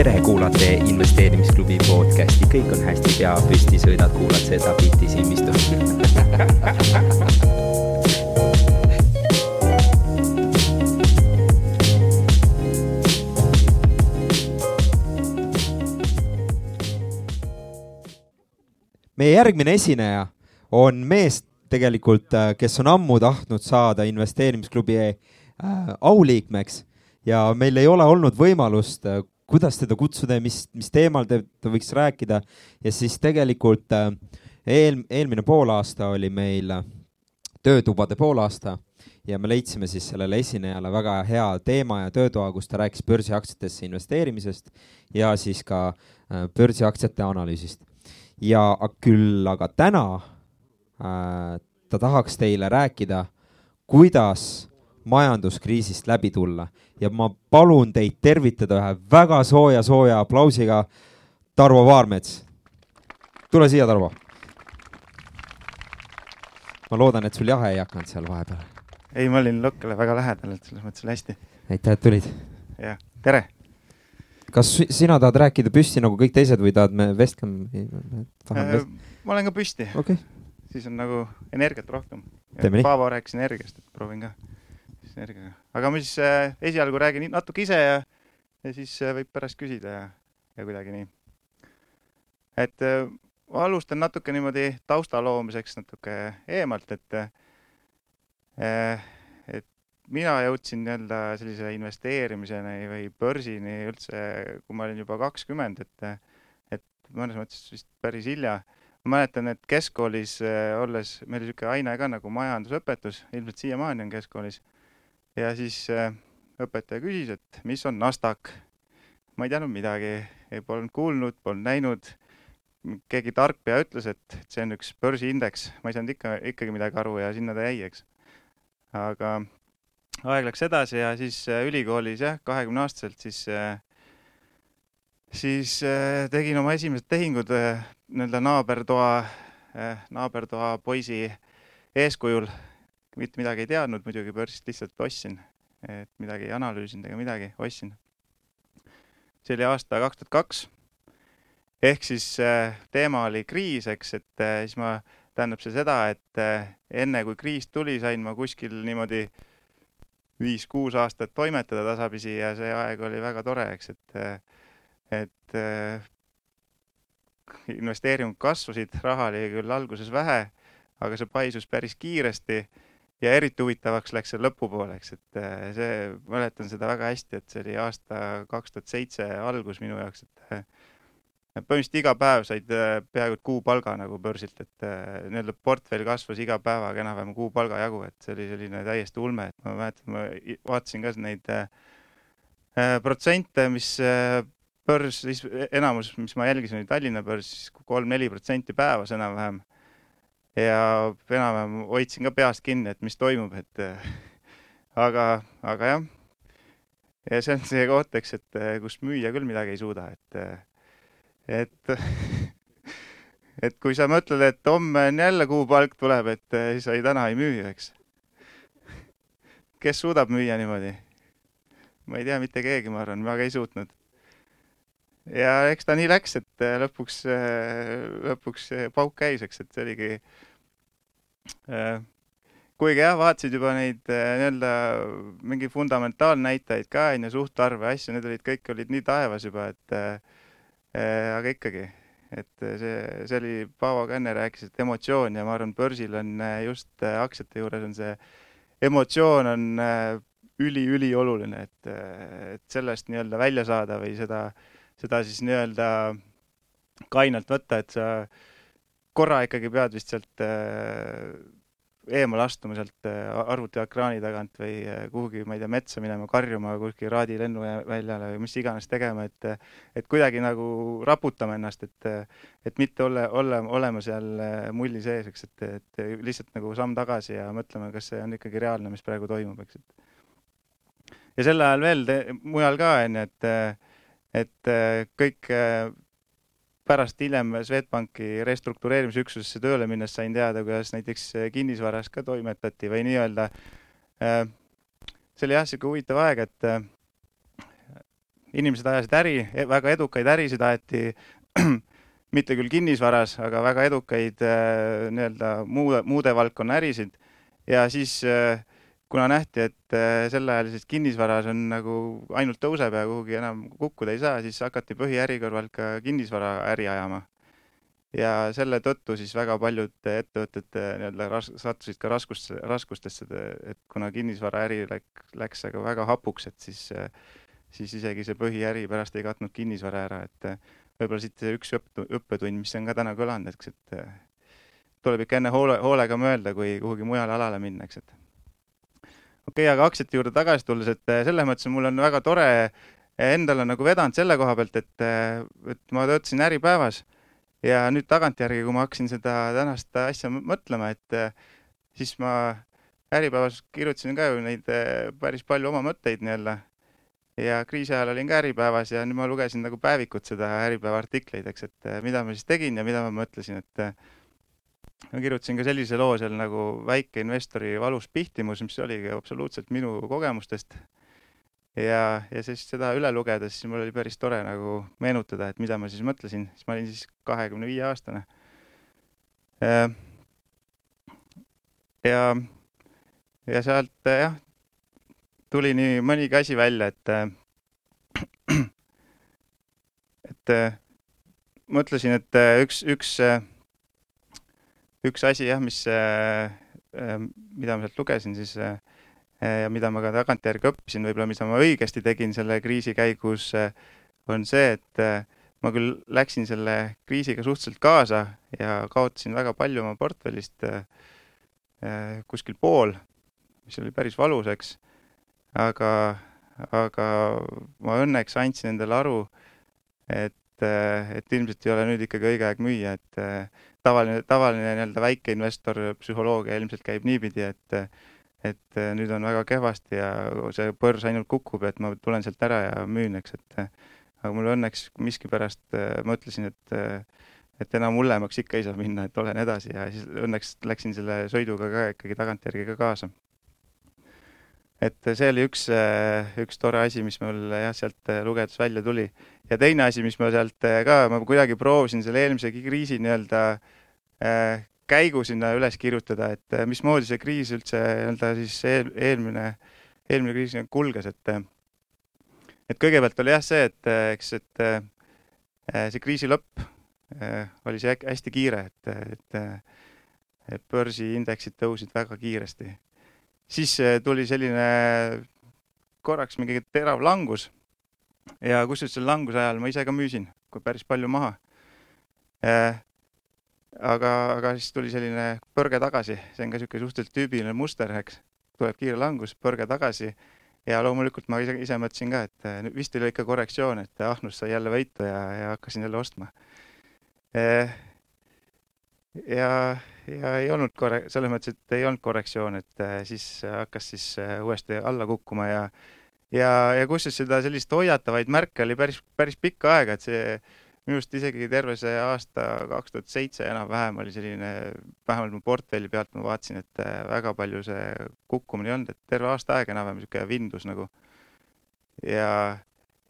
tere, kuulate investeerimisklubi podcasti, kõik on hästi, pea püsti, sõidad, kuulad seda bitti silmistu meie järgmine esineja on mees tegelikult, äh, kes on ammu tahtnud saada investeerimisklubi äh, auliikmeks. Ja meil ei ole olnud võimalust, äh, kuidas teda kutsuda ja mis, mis teemal ta, ta võiks rääkida. ja siis tegelikult eel, eelmine poolaasta oli meil töötubade poolaasta ja me leidsime siis sellele esinejale väga hea teema ja töötoa, kus ta rääkis börsiaktsiatesse investeerimisest ja siis ka börsiaktsiate analüüsist ja küll aga täna äh, ta tahaks teile rääkida, kuidas majanduskriisist läbi tulla ja ma palun teid tervitada ühe väga sooja, sooja aplausiga Tarvo Vaarmets. tule siia, Tarvo. ma loodan, et sul jahe ei hakanud seal vahepeal. ei, ma olin lokkele väga lähedal, et selles mõttes oli hästi. aitäh, et tulid. jah, tere kas sina tahad rääkida püsti nagu kõik teised või tahad me vestlema? Äh, ma olen ka püsti okay.. siis on nagu energiat rohkem. Paavo rääkis energiast, et proovin ka energiaga. aga ma siis äh, esialgu räägin natuke ise ja, ja siis äh, võib pärast küsida ja, ja kuidagi nii. et äh, ma alustan natuke niimoodi tausta loomiseks natuke eemalt, et äh, mina jõudsin nii-öelda sellise investeerimiseni või börsini üldse, kui ma olin juba kakskümmend, et, et mõnes mõttes vist päris hilja. ma mäletan, et keskkoolis äh, olles, meil oli niisugune aine ka nagu majandusõpetus, ilmselt siiamaani on keskkoolis. Ja siis äh, õpetaja küsis, et mis on Nasdaq. ma ei teadnud midagi, polnud kuulnud, polnud näinud. keegi tark pea ütles, et see on üks börsiindeks, ma ei saanud ikka, ikkagi midagi aru ja sinna ta jäi, eks. aga aeg läks edasi ja siis äh, ülikoolis jah, kahekümne aastaselt siis, äh, siis tegin oma esimesed tehingud nii-öelda naabertoa, naabertoa poisi eeskujul. Mitte midagi ei teadnud muidugi, börsist lihtsalt ostsin, et midagi ei analüüsinud ega midagi, ostsin. see oli aasta kaks tuhat kaks. ehk siis teema oli kriis, eks, et siis ma, tähendab see seda, et enne kui kriis tuli, sain ma kuskil niimoodi viis-kuus aastat toimetada tasapisi ja see aeg oli väga tore, eks, et, et investeeringud kasvasid, raha oli küll alguses vähe, aga see paisus päris kiiresti ja eriti huvitavaks läks see lõpupooleks, et see, mäletan seda väga hästi, et see oli aasta kaks tuhat seitse algus minu jaoks, et põhimõtteliselt iga päev said äh, peaaegu et kuupalga nagu börsilt, et äh, nii-öelda portfell kasvas iga päevaga enam-vähem kuupalga jagu, et see oli selline täiesti ulme, et ma mäletan, ma vaatasin ka neid äh, äh, protsente, mis äh, börs, enamus, mis ma jälgisin, oli Tallinna börs, kolm-neli protsenti päevas enam-vähem. Ja enam-vähem hoidsin ka peast kinni, et mis toimub, et äh, aga, aga jah. ja see on see koht, eks, et kus müüa küll midagi ei suuda, et et et kui sa mõtled, et homme on jälle kuupalk tuleb, et siis sa täna ei müü, eks. kes suudab müüa niimoodi? ma ei tea, mitte keegi, ma arvan, ma ka ei suutnud. ja eks ta nii läks, et lõpuks, lõpuks pauk käis, eks, et see oligi kuigi jah, vaatasid juba neid nii-öelda mingi fundamentaalnäitajaid ka onju, suhtarve, asju, need olid kõik olid nii taevas juba, et Äh, aga ikkagi, et see, see oli, Paavo ka enne rääkis, et emotsioon ja ma arvan, börsil on äh, just äh, aktsiate juures on see emotsioon on üli-ülioluline, et, et sellest nii-öelda välja saada või seda, seda siis nii-öelda kainelt võtta, et sa korra ikkagi pead vist sealt eemale astuma sealt äh, arvutiekraani tagant või äh, kuhugi, ma ei tea, metsa minema karjuma, kuskil Raadi lennuväljale või mis iganes tegema, et et kuidagi nagu raputama ennast, et et mitte olla, olla, olema seal äh, mulli sees, eks, et, et lihtsalt nagu samm tagasi ja mõtlema, kas see on ikkagi reaalne, mis praegu toimub, eks, et. Ja sel ajal veel mujal ka, on ju, et et kõik pärast hiljem Swedbanki restruktureerimisüksusesse tööle minnes sain teada, kuidas näiteks kinnisvaras ka toimetati või nii-öelda äh, see oli jah, niisugune huvitav aeg, et äh, inimesed ajasid äri, e-, väga edukaid ärisid aeti mitte küll kinnisvaras, aga väga edukaid nii-öelda muude, muude valdkonna ärisid. Ja siis äh, kuna nähti, et äh, selleajalises kinnisvaras on nagu ainult tõuseb ja kuhugi enam kukkuda ei saa, siis hakati põhiäri kõrvalt ka kinnisvaraäri ajama. ja selle tõttu siis väga paljud ettevõtted nii-öelda ras-, sattusid ka raskusse, raskustesse, et kuna kinnisvaraäri läks, läks aga väga hapuks, et siis, siis isegi see põhiäri pärast ei katnud kinnisvara ära, et võib-olla siit üks õpp-, õppetund, mis on ka täna kõlanud, eks, et tuleb ikka enne hoole, hoolega mõelda, kui kuhugi mujale alale minna, eks, et okei okay,, aga aktsiate juurde tagasi tulles, et eh, selles mõttes mul on väga tore eh, endale nagu vedanud selle koha pealt, et, eh, et ma töötasin Äripäevas ja nüüd tagantjärgi, kui ma hakkasin seda tänast asja mõtlema, et siis ma Äripäevas kirjutasin ka ju neid päris palju oma mõtteid nii-öelda. Ja kriisi ajal olin ka Äripäevas ja nüüd ma lugesin nagu päevikut seda Äripäeva artikleid, eks, et mida ma siis tegin ja mida ma mõtlesin, et ma kirjutasin ka sellise loo seal nagu väikeinvestori valus pihtimus, mis oligi absoluutselt minu kogemustest. ja, ja siis seda üle lugedes, siis mul oli päris tore nagu meenutada, et mida ma siis mõtlesin, siis ma olin siis kahekümne viie aastane. ja, ja sealt jah, tuli nii mõnigi asi välja, et, et mõtlesin, et üks, üks üks asi jah, mis, äh, äh, mida ma sealt lugesin siis äh, ja mida ma ka tagantjärgi õppisin, võib-olla mida ma õigesti tegin selle kriisi käigus, on see, et ma küll läksin selle kriisiga suhteliselt kaasa ja kaotasin väga palju oma portfellist, kuskil pool, mis oli päris valus, eks, aga, aga ma õnneks andsin endale aru, et, et ilmselt ei ole nüüd ikkagi õige aeg müüa, et tavaline, tavaline nii-öelda väikeinvestor psühholoogia ilmselt käib niipidi, et et nüüd on väga kehvasti ja see börs ainult kukub, et ma tulen sealt ära ja müün, eks, et aga mul õnneks miskipärast mõtlesin, et et enam hullemaks ikka ei saa minna, et olen edasi ja siis õnneks läksin selle sõiduga ka ikkagi tagantjärgi ka kaasa. Et see oli üks, üks tore asi, mis mul jah, sealt lugedes välja tuli ja teine asi, mis ma sealt ka, ma kuidagi proovisin selle eelmise kriisi nii-öelda käigu sinna üles kirjutada, et mismoodi see kriis üldse nii-öelda siis eel, eelmine, eelmine kriis kulges, et et kõigepealt oli jah see, et eks, et see kriisi lõpp oli see hästi kiire, et, et börsiindeksid tõusid väga kiiresti. Siis tuli selline korraks mingi terav langus ja kusjuures selle languse ajal ma ise ka müüsin päris palju maha. Äh, aga, aga siis tuli selline põrge tagasi, see on ka niisugune suhteliselt tüübiline muster, eks. tuleb kiire langus, põrge tagasi ja loomulikult ma ise, ise mõtlesin ka, et äh, vist oli ikka korrektsioon, et ahnus sai jälle võitu ja, ja hakkasin jälle ostma. Äh, ja, ja ei olnud korre-, selles mõttes, et ei olnud korrektsioon, et siis hakkas siis uuesti alla kukkuma ja ja, ja kusjuures seda sellist hoiatavaid märke oli päris, päris pikka aega, et see minu arust isegi terve see aasta kaks tuhat seitse enam-vähem oli selline, vähemalt mu portfelli pealt ma vaatasin, et äh, väga palju see kukkumine ei olnud, et terve aasta aega enam-vähem niisugune vindus nagu. ja,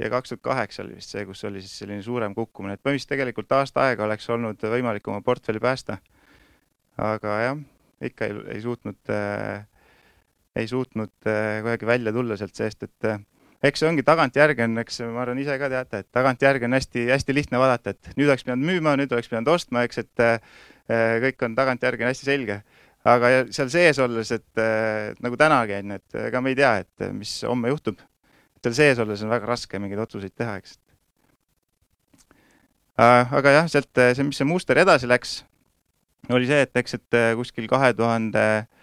ja kaks tuhat kaheksa oli vist see, kus oli siis selline suurem kukkumine, et põhimõtteliselt tegelikult aasta aega oleks olnud võimalik oma portfelli päästa. aga jah, ikka ei, ei suutnud äh, ei suutnud äh, kuidagi välja tulla sealt seest, et äh, eks see ongi tagantjärgi on, eks ma arvan, ise ka teate, et tagantjärgi on hästi-hästi lihtne vaadata, et nüüd oleks pidanud müüma, nüüd oleks pidanud ostma, eks, et äh, kõik on tagantjärgi on hästi selge. aga seal sees olles, et nagu tänagi on, et ega me ei tea, et mis homme juhtub. Seal sees olles on väga raske mingeid otsuseid teha, eks. aga jah, sealt see, mis see muster edasi läks, oli see, et eks, et kuskil kahe tuhande 2000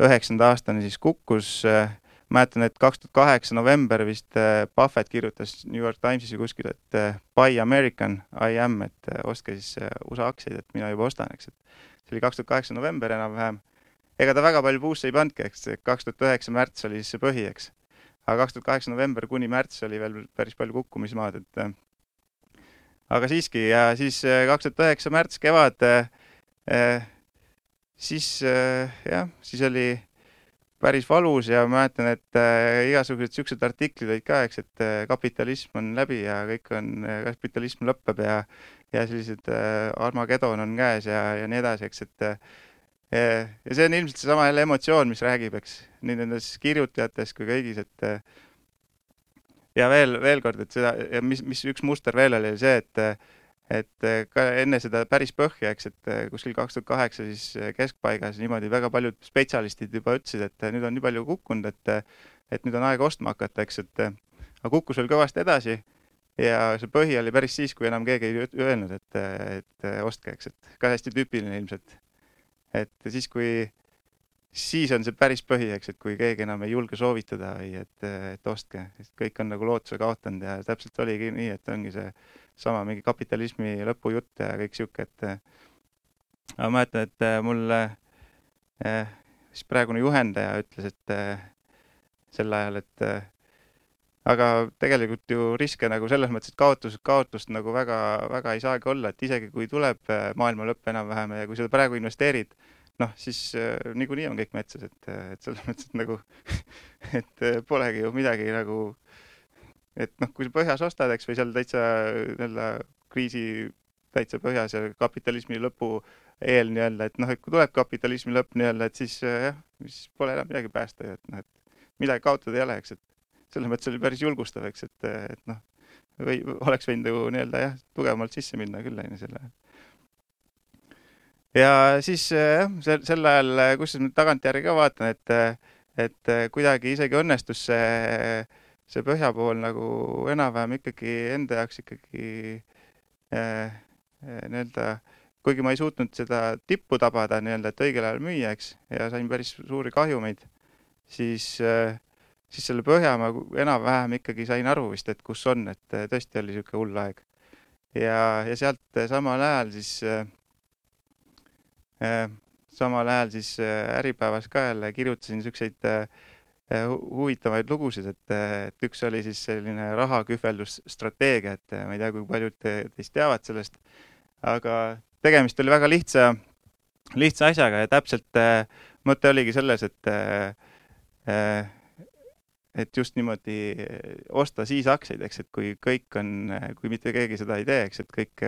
üheksanda aastani siis kukkus. Äh, mäletan, et kaks tuhat kaheksa november vist äh, Buffett kirjutas New York Timesis kuskil, et äh, buy American, I am, et ostke siis USA aktsiaid, et mina juba ostan, eks, et see oli kaks tuhat kaheksa november enam-vähem. ega ta väga palju puusse ei pannudki, eks, kaks tuhat üheksa märts oli siis see põhi, eks. Aga kaks tuhat kaheksa november kuni märts oli veel päris palju kukkumismaad, et aga siiski ja siis kaks tuhat üheksa märts, kevad äh, siis äh, jah, siis oli päris valus ja ma mäletan, et äh, igasugused siuksed artiklid olid ka, eks, et äh, kapitalism on läbi ja kõik on, kapitalism lõpeb ja ja sellised äh, Armageddon on käes ja, ja nii edasi, eks, et ja see on ilmselt seesama jälle emotsioon, mis räägib, eks, nii nendes kirjutajates kui kõigis, et ja veel, veel kord, et seda mis, mis üks muster veel oli see, et et eh, ka enne seda päris põhja, eks, et eh, kuskil kaks tuhat kaheksa siis eh, keskpaigas niimoodi väga paljud spetsialistid juba ütlesid, et nüüd on nii palju kukkunud, et et nüüd on aeg ostma hakata, eks, et aga kukkus veel kõvasti edasi ja see põhi oli päris siis, kui enam keegi ei öelnud, et, et ostke, eks, et ka hästi tüüpiline ilmselt. Et siis, kui, siis on see päris põhi, eks, et kui keegi enam ei julge soovitada või et, et ostke, sest kõik on nagu lootuse kaotanud ja täpselt oligi nii, et ongi see sama mingi kapitalismi lõpujutt ja kõik sihuke, et aga ma mäletan, et äh, mul eh, siis praegune juhendaja ütles, et eh, sel ajal, et aga tegelikult ju riske nagu selles mõttes, et kaotus, kaotust nagu väga, väga ei saagi olla, et isegi kui tuleb maailma lõpp enam-vähem ja kui sa praegu investeerid, noh, siis äh, niikuinii on kõik metsas, et, et selles mõttes, et nagu, et polegi ju midagi nagu et noh, kui sa põhjas ostad, eks, või seal täitsa nii-öelda kriisi täitsa põhjas ja kapitalismi lõpu eel nii-öelda, et noh, et kui tuleb kapitalismi lõpp nii-öelda, et siis äh, jah, siis pole enam midagi päästa ju, et noh, et midagi kaotada ei ole, eks, et selles mõttes oli päris julgustav, eks, et, et noh, või oleks võinud ju nii-öelda jah, tugevamalt sisse minna küll, on ju, selle. Ja siis jah, sel, sel ajal, kusjuures ma tagantjärgi ka vaatan, et, et kuidagi isegi õnnestus see see põhja pool nagu enam-vähem ikkagi enda jaoks ikkagi äh, nii-öelda, kuigi ma ei suutnud seda tippu tabada nii-öelda, et õigel ajal müüa, eks, ja sain päris suuri kahjumeid, siis äh,, siis selle põhja ma enam-vähem ikkagi sain aru vist, et kus on, et äh, tõesti oli niisugune hull aeg. ja, ja sealt äh, samal ajal siis äh, äh, samal ajal siis äh, Äripäevas ka jälle kirjutasin niisuguseid äh, Eh, huvitavaid lugusid, et, et üks oli siis selline rahakühveldusstrateegia, et ma ei tea, kui paljud teist teavad sellest, aga tegemist oli väga lihtsa, lihtsa asjaga ja täpselt eh, mõte oligi selles, et eh, et just niimoodi osta siis aktsiaid, eks, et kui kõik on, kui mitte keegi seda ei tee, eks, et kõik,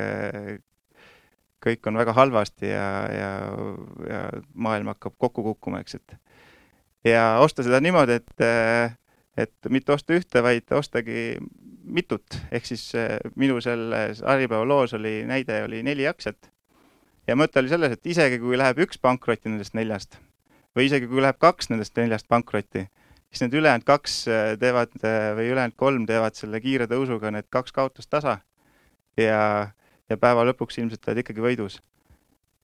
kõik on väga halvasti ja, ja, ja maailm hakkab kokku kukkuma, eks, et ja osta seda niimoodi, et, et mitte osta ühte, vaid ostagi mitut, ehk siis eh, minu selles Äripäeva loos oli näide, oli neli aktsiat. ja mõte oli selles, et isegi kui läheb üks pankrotti nendest neljast või isegi kui läheb kaks nendest neljast pankrotti, siis need ülejäänud kaks eh, teevad eh, või ülejäänud kolm teevad selle kiire tõusuga need kaks kaotust tasa. ja, ja päeva lõpuks ilmselt oled ikkagi võidus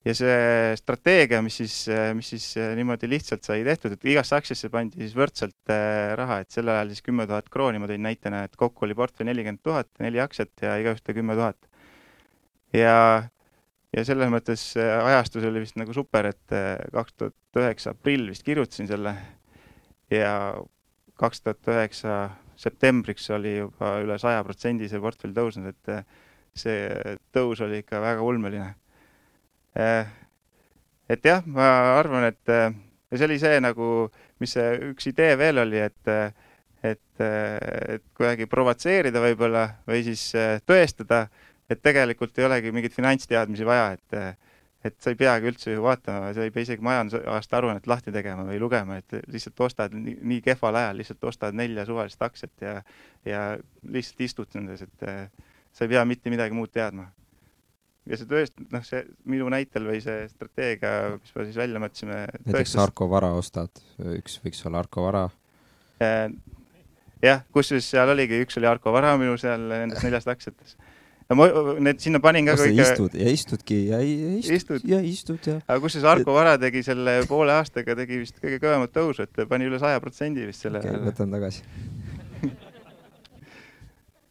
ja see strateegia, mis siis, mis siis äh, niimoodi lihtsalt sai tehtud, et igasse aktsiasse pandi siis võrdselt äh, raha, et sel ajal siis kümme tuhat krooni, ma tõin näitena, et kokku oli portfell nelikümmend tuhat, neli aktsiat ja igaühte kümme tuhat. ja, ja selles mõttes äh, ajastus oli vist nagu super, et kaks tuhat üheksa aprill vist kirjutasin selle ja kaks tuhat üheksa septembriks oli juba üle saja protsendi see portfell tõusnud, et see tõus oli ikka väga ulmeline. Äh, et jah, ma arvan, et äh, ja see oli see nagu, mis see üks idee veel oli, et et, et kuidagi provotseerida võib-olla või siis tõestada, et tegelikult ei olegi mingeid finantsteadmisi vaja, et et sa ei peagi üldse ju vaatama, sa ei pea isegi majandusaasta aruannet lahti tegema või lugema, et lihtsalt ostad nii, nii kehval ajal, lihtsalt ostad nelja suvalist aktsiat ja ja lihtsalt istud nendes, et sa ei pea mitte midagi muud teadma ja see tõest-, noh, see minu näitel või see strateegia, mis me siis välja mõtlesime. näiteks Arko Vara ostad, üks võiks olla Arko Vara. Äh, jah, kusjuures seal oligi, üks oli Arko Vara minu seal nendes neljast aktsiates. Ma need sinna panin ka kõik. istud ja istudki ja istud, istud ja istud ja. aga kusjuures Arko Vara tegi selle poole aastaga tegi vist kõige kõvemat tõusu, et pani üle saja protsendi vist selle. okay,, võtan tagasi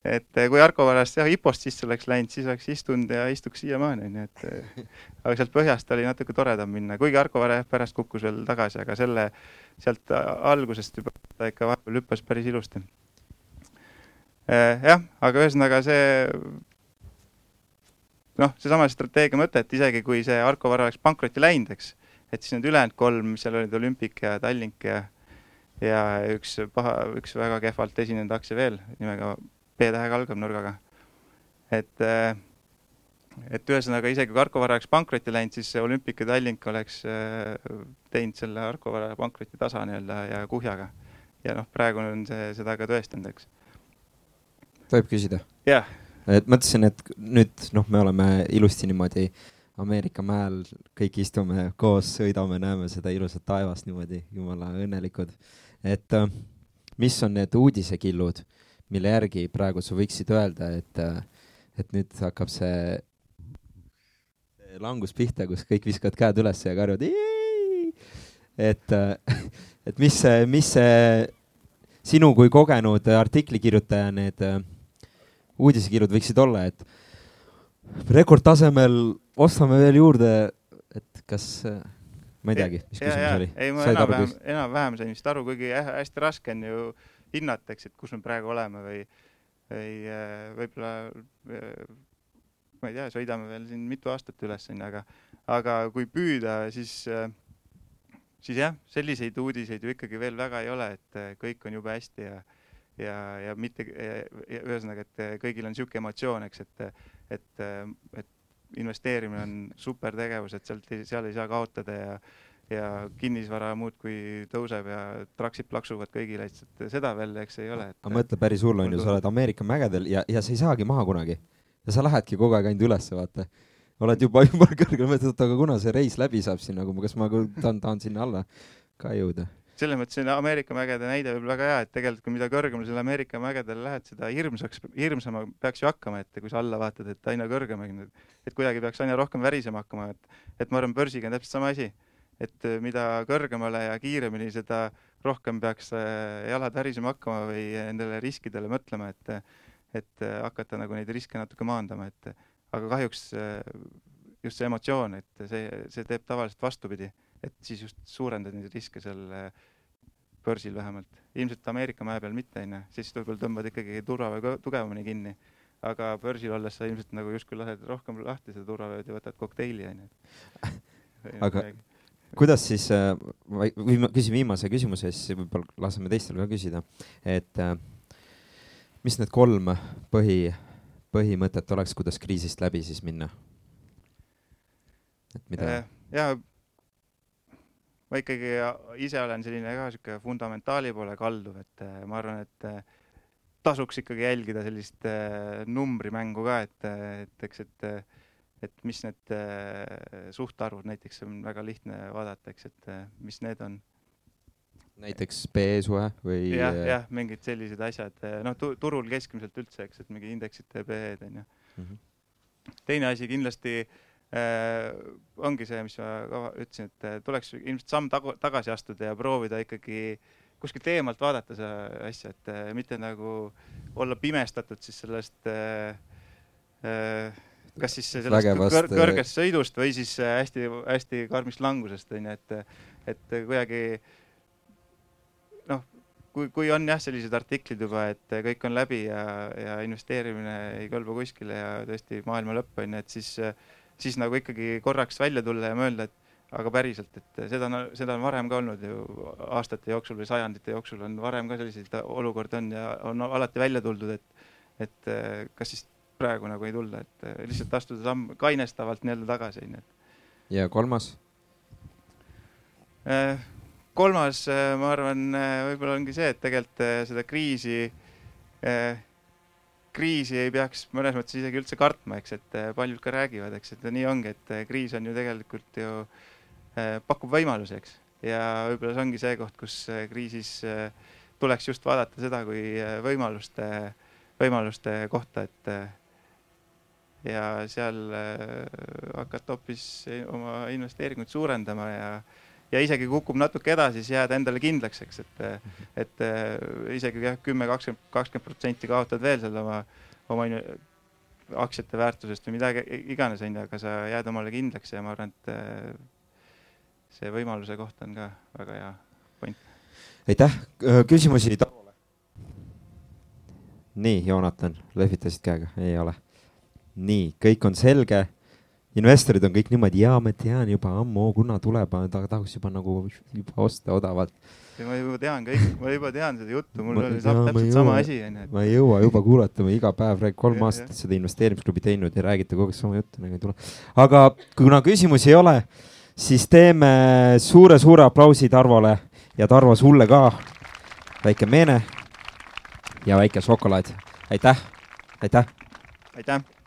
et eh, kui Arko varast jah, IPO-st sisse oleks läinud, siis oleks istunud ja istuks siiamaani, onju, et eh, aga sealt põhjast oli natuke toredam minna, kuigi Arko Vare pärast kukkus veel tagasi, aga selle, sealt algusest juba ta ikka vahepeal hüppas päris ilusti. Eh, jah, aga ühesõnaga see noh, seesama strateegia mõte, et isegi kui see Arko Vare oleks pankrotti läinud, eks, et siis need ülejäänud kolm, mis seal olid, Olümpik ja Tallink ja ja üks paha, üks väga kehvalt esinenud aktsia veel nimega B-tähega algab nurgaga. et, äh, et ühesõnaga isegi kui Arco Vara oleks pankrotti läinud, siis Olympic ja Tallink oleks äh, teinud selle Arco Vara pankroti tasa nii-öelda ja kuhjaga. ja noh, praegu on see seda ka tõestanud, eks. tohib küsida? jah. Et mõtlesin, et nüüd noh, me oleme ilusti niimoodi Ameerika mäel, kõik istume koos, sõidame, näeme seda ilusat taevast niimoodi, jumala õnnelikud et äh, mis on need uudisekillud, mille järgi praegu sa võiksid öelda, et, äh, et nüüd hakkab see langus pihta, kus kõik viskavad käed üles ja karjuvad. et, äh, et mis mis see sinu kui kogenud artiklikirjutaja need uudisekirjud võiksid olla, et rekordtasemel ostame veel juurde, et kas ma ei teagi, mis küsimus oli. ei, ma enam-vähem, enam-vähem sain vist aru, kuigi hästi raske on ju hinnata, eks, et kus me praegu oleme või, või äh, võib-olla äh, ma ei tea, sõidame veel siin mitu aastat üles, onju, aga, aga kui püüda, siis, äh, siis jah, selliseid uudiseid ju ikkagi veel väga ei ole, et kõik on jube hästi ja, ja, ja mitte, ühesõnaga, et kõigil on niisugune emotsioon, eks, et, et, et investeerimine on super tegevus, et sealt, seal ei saa kaotada ja ja kinnisvara muudkui tõuseb ja traksid plaksuvad kõigile, et seda veel, eks ei ole. aga mõtle, päris hull on ju, sa oled Ameerika mägedel ja, ja sa ei saagi maha kunagi. ja sa lähedki kogu aeg ainult ülesse, vaata. oled juba jumala kõrgel, mõtled, et aga kuna see reis läbi saab siin nagu, kas ma tahan, tahan sinna alla ka jõuda selles mõttes see Ameerika mägede näide võib väga hea, et tegelikult kui mida kõrgemale selle Ameerika mägedele lähed, seda hirmsaks, hirmsama peaks ju hakkama, et kui sa alla vaatad, et aina kõrgemale, et kuidagi peaks aina rohkem värisema hakkama, et, et ma arvan, börsiga on täpselt sama asi. et mida kõrgemale ja kiiremini, seda rohkem peaks äh, jalad värisema hakkama või nendele riskidele mõtlema, et, et hakata nagu neid riske natuke maandama, et aga kahjuks äh, just see emotsioon, et see, see teeb tavaliselt vastupidi et siis just suurendad neid riske seal äh, börsil vähemalt. ilmselt Ameerika mäe peal mitte, onju, siis võib-olla tõmbad ikkagi turvavöö tugevamini kinni. aga börsil olles sa ilmselt nagu justkui lased rohkem lahti seda turvavööd ja võtad kokteili, onju. aga kuidas siis, äh, või ma küsin viimase küsimuse, siis võib-olla laseme teistel ka küsida, et äh, mis need kolm põhi, põhimõtet oleks, kuidas kriisist läbi siis minna? et mida? ja ma ikkagi ise olen selline ka sihuke fundamentaali poole kalduv, et äh, ma arvan, et äh, tasuks ikkagi jälgida sellist äh, numbrimängu ka, et, et eks, et, et mis need suhtarvud näiteks on väga lihtne vaadata, eks, et mis need on. näiteks PE suhe või? jah, jah, mingid sellised asjad, noh, turul keskmiselt üldse, eks, et mingi indeksite PE-d on ju. Mhm. teine asi kindlasti äh, äh, ongi see, mis ma ka ütlesin, et äh, tuleks ilmselt samm tagu, tagasi astuda ja proovida ikkagi kuskilt eemalt vaadata seda asja, et äh, mitte nagu olla pimestatud siis sellest äh, äh, kas siis sellest Vägevast, kõr äh, kõrgest sõidust või siis hästi-hästi äh, karmist langusest onju, et, et kuidagi noh, kui, kui on jah, sellised artiklid juba, et kõik on läbi ja, ja investeerimine ei kõlba kuskile ja tõesti maailma lõpp onju, et siis äh, siis nagu ikkagi korraks välja tulla ja mõelda, et aga päriselt, et seda on, seda on varem ka olnud ju aastate jooksul või sajandite jooksul on varem ka selliseid olukordi on ja on alati välja tuldud, et, et kas siis praegu nagu ei tulla, et lihtsalt astuda samm kainestavalt nii-öelda tagasi, onju. ja kolmas? Äh, kolmas, ma arvan, võib-olla ongi see, et tegelikult seda kriisi kriisi ei peaks mõnes mõttes isegi üldse kartma, eks, et eh, paljud ka räägivad, eks, et nii ongi, et eh, kriis on ju tegelikult ju eh, pakub võimalusi, eks. ja võib-olla see ongi see koht, kus kriisis tuleks just vaadata seda kui võimaluste, võimaluste kohta, et ja seal hakata hoopis oma investeeringuid suurendama ja ja isegi kukub natuke edasi, siis jääd endale kindlaks, eks, et, et isegi jah, kümme, kakskümmend, kakskümmend protsenti kaotad veel seal oma, oma aktsiate väärtusest või midagi iganes, onju, aga sa jääd omale kindlaks ja ma arvan, et see võimaluse koht on ka väga hea point. aitäh, küsimusi Tarmole? nii, Joonatan, lehvitasid käega, ei ole. nii, kõik on selge investorid on kõik niimoodi, jaa, ma tean juba ammu, kuna tuleb, ta tahaks juba nagu juba osta odavalt. ma juba tean kõik, ma juba tean seda juttu, mul oli täpselt sama asi, onju. ma ei jõua juba kuulata, ma iga päev räägin, kolm aastat seda investeerimisklubi teinud ja räägite kogu aeg sama juttu, nagu ei tule. aga kuna küsimusi ei ole, siis teeme suure-suure aplausi Tarvole ja Tarvo sulle ka. väike meene ja väike šokolaad. aitäh, aitäh. aitäh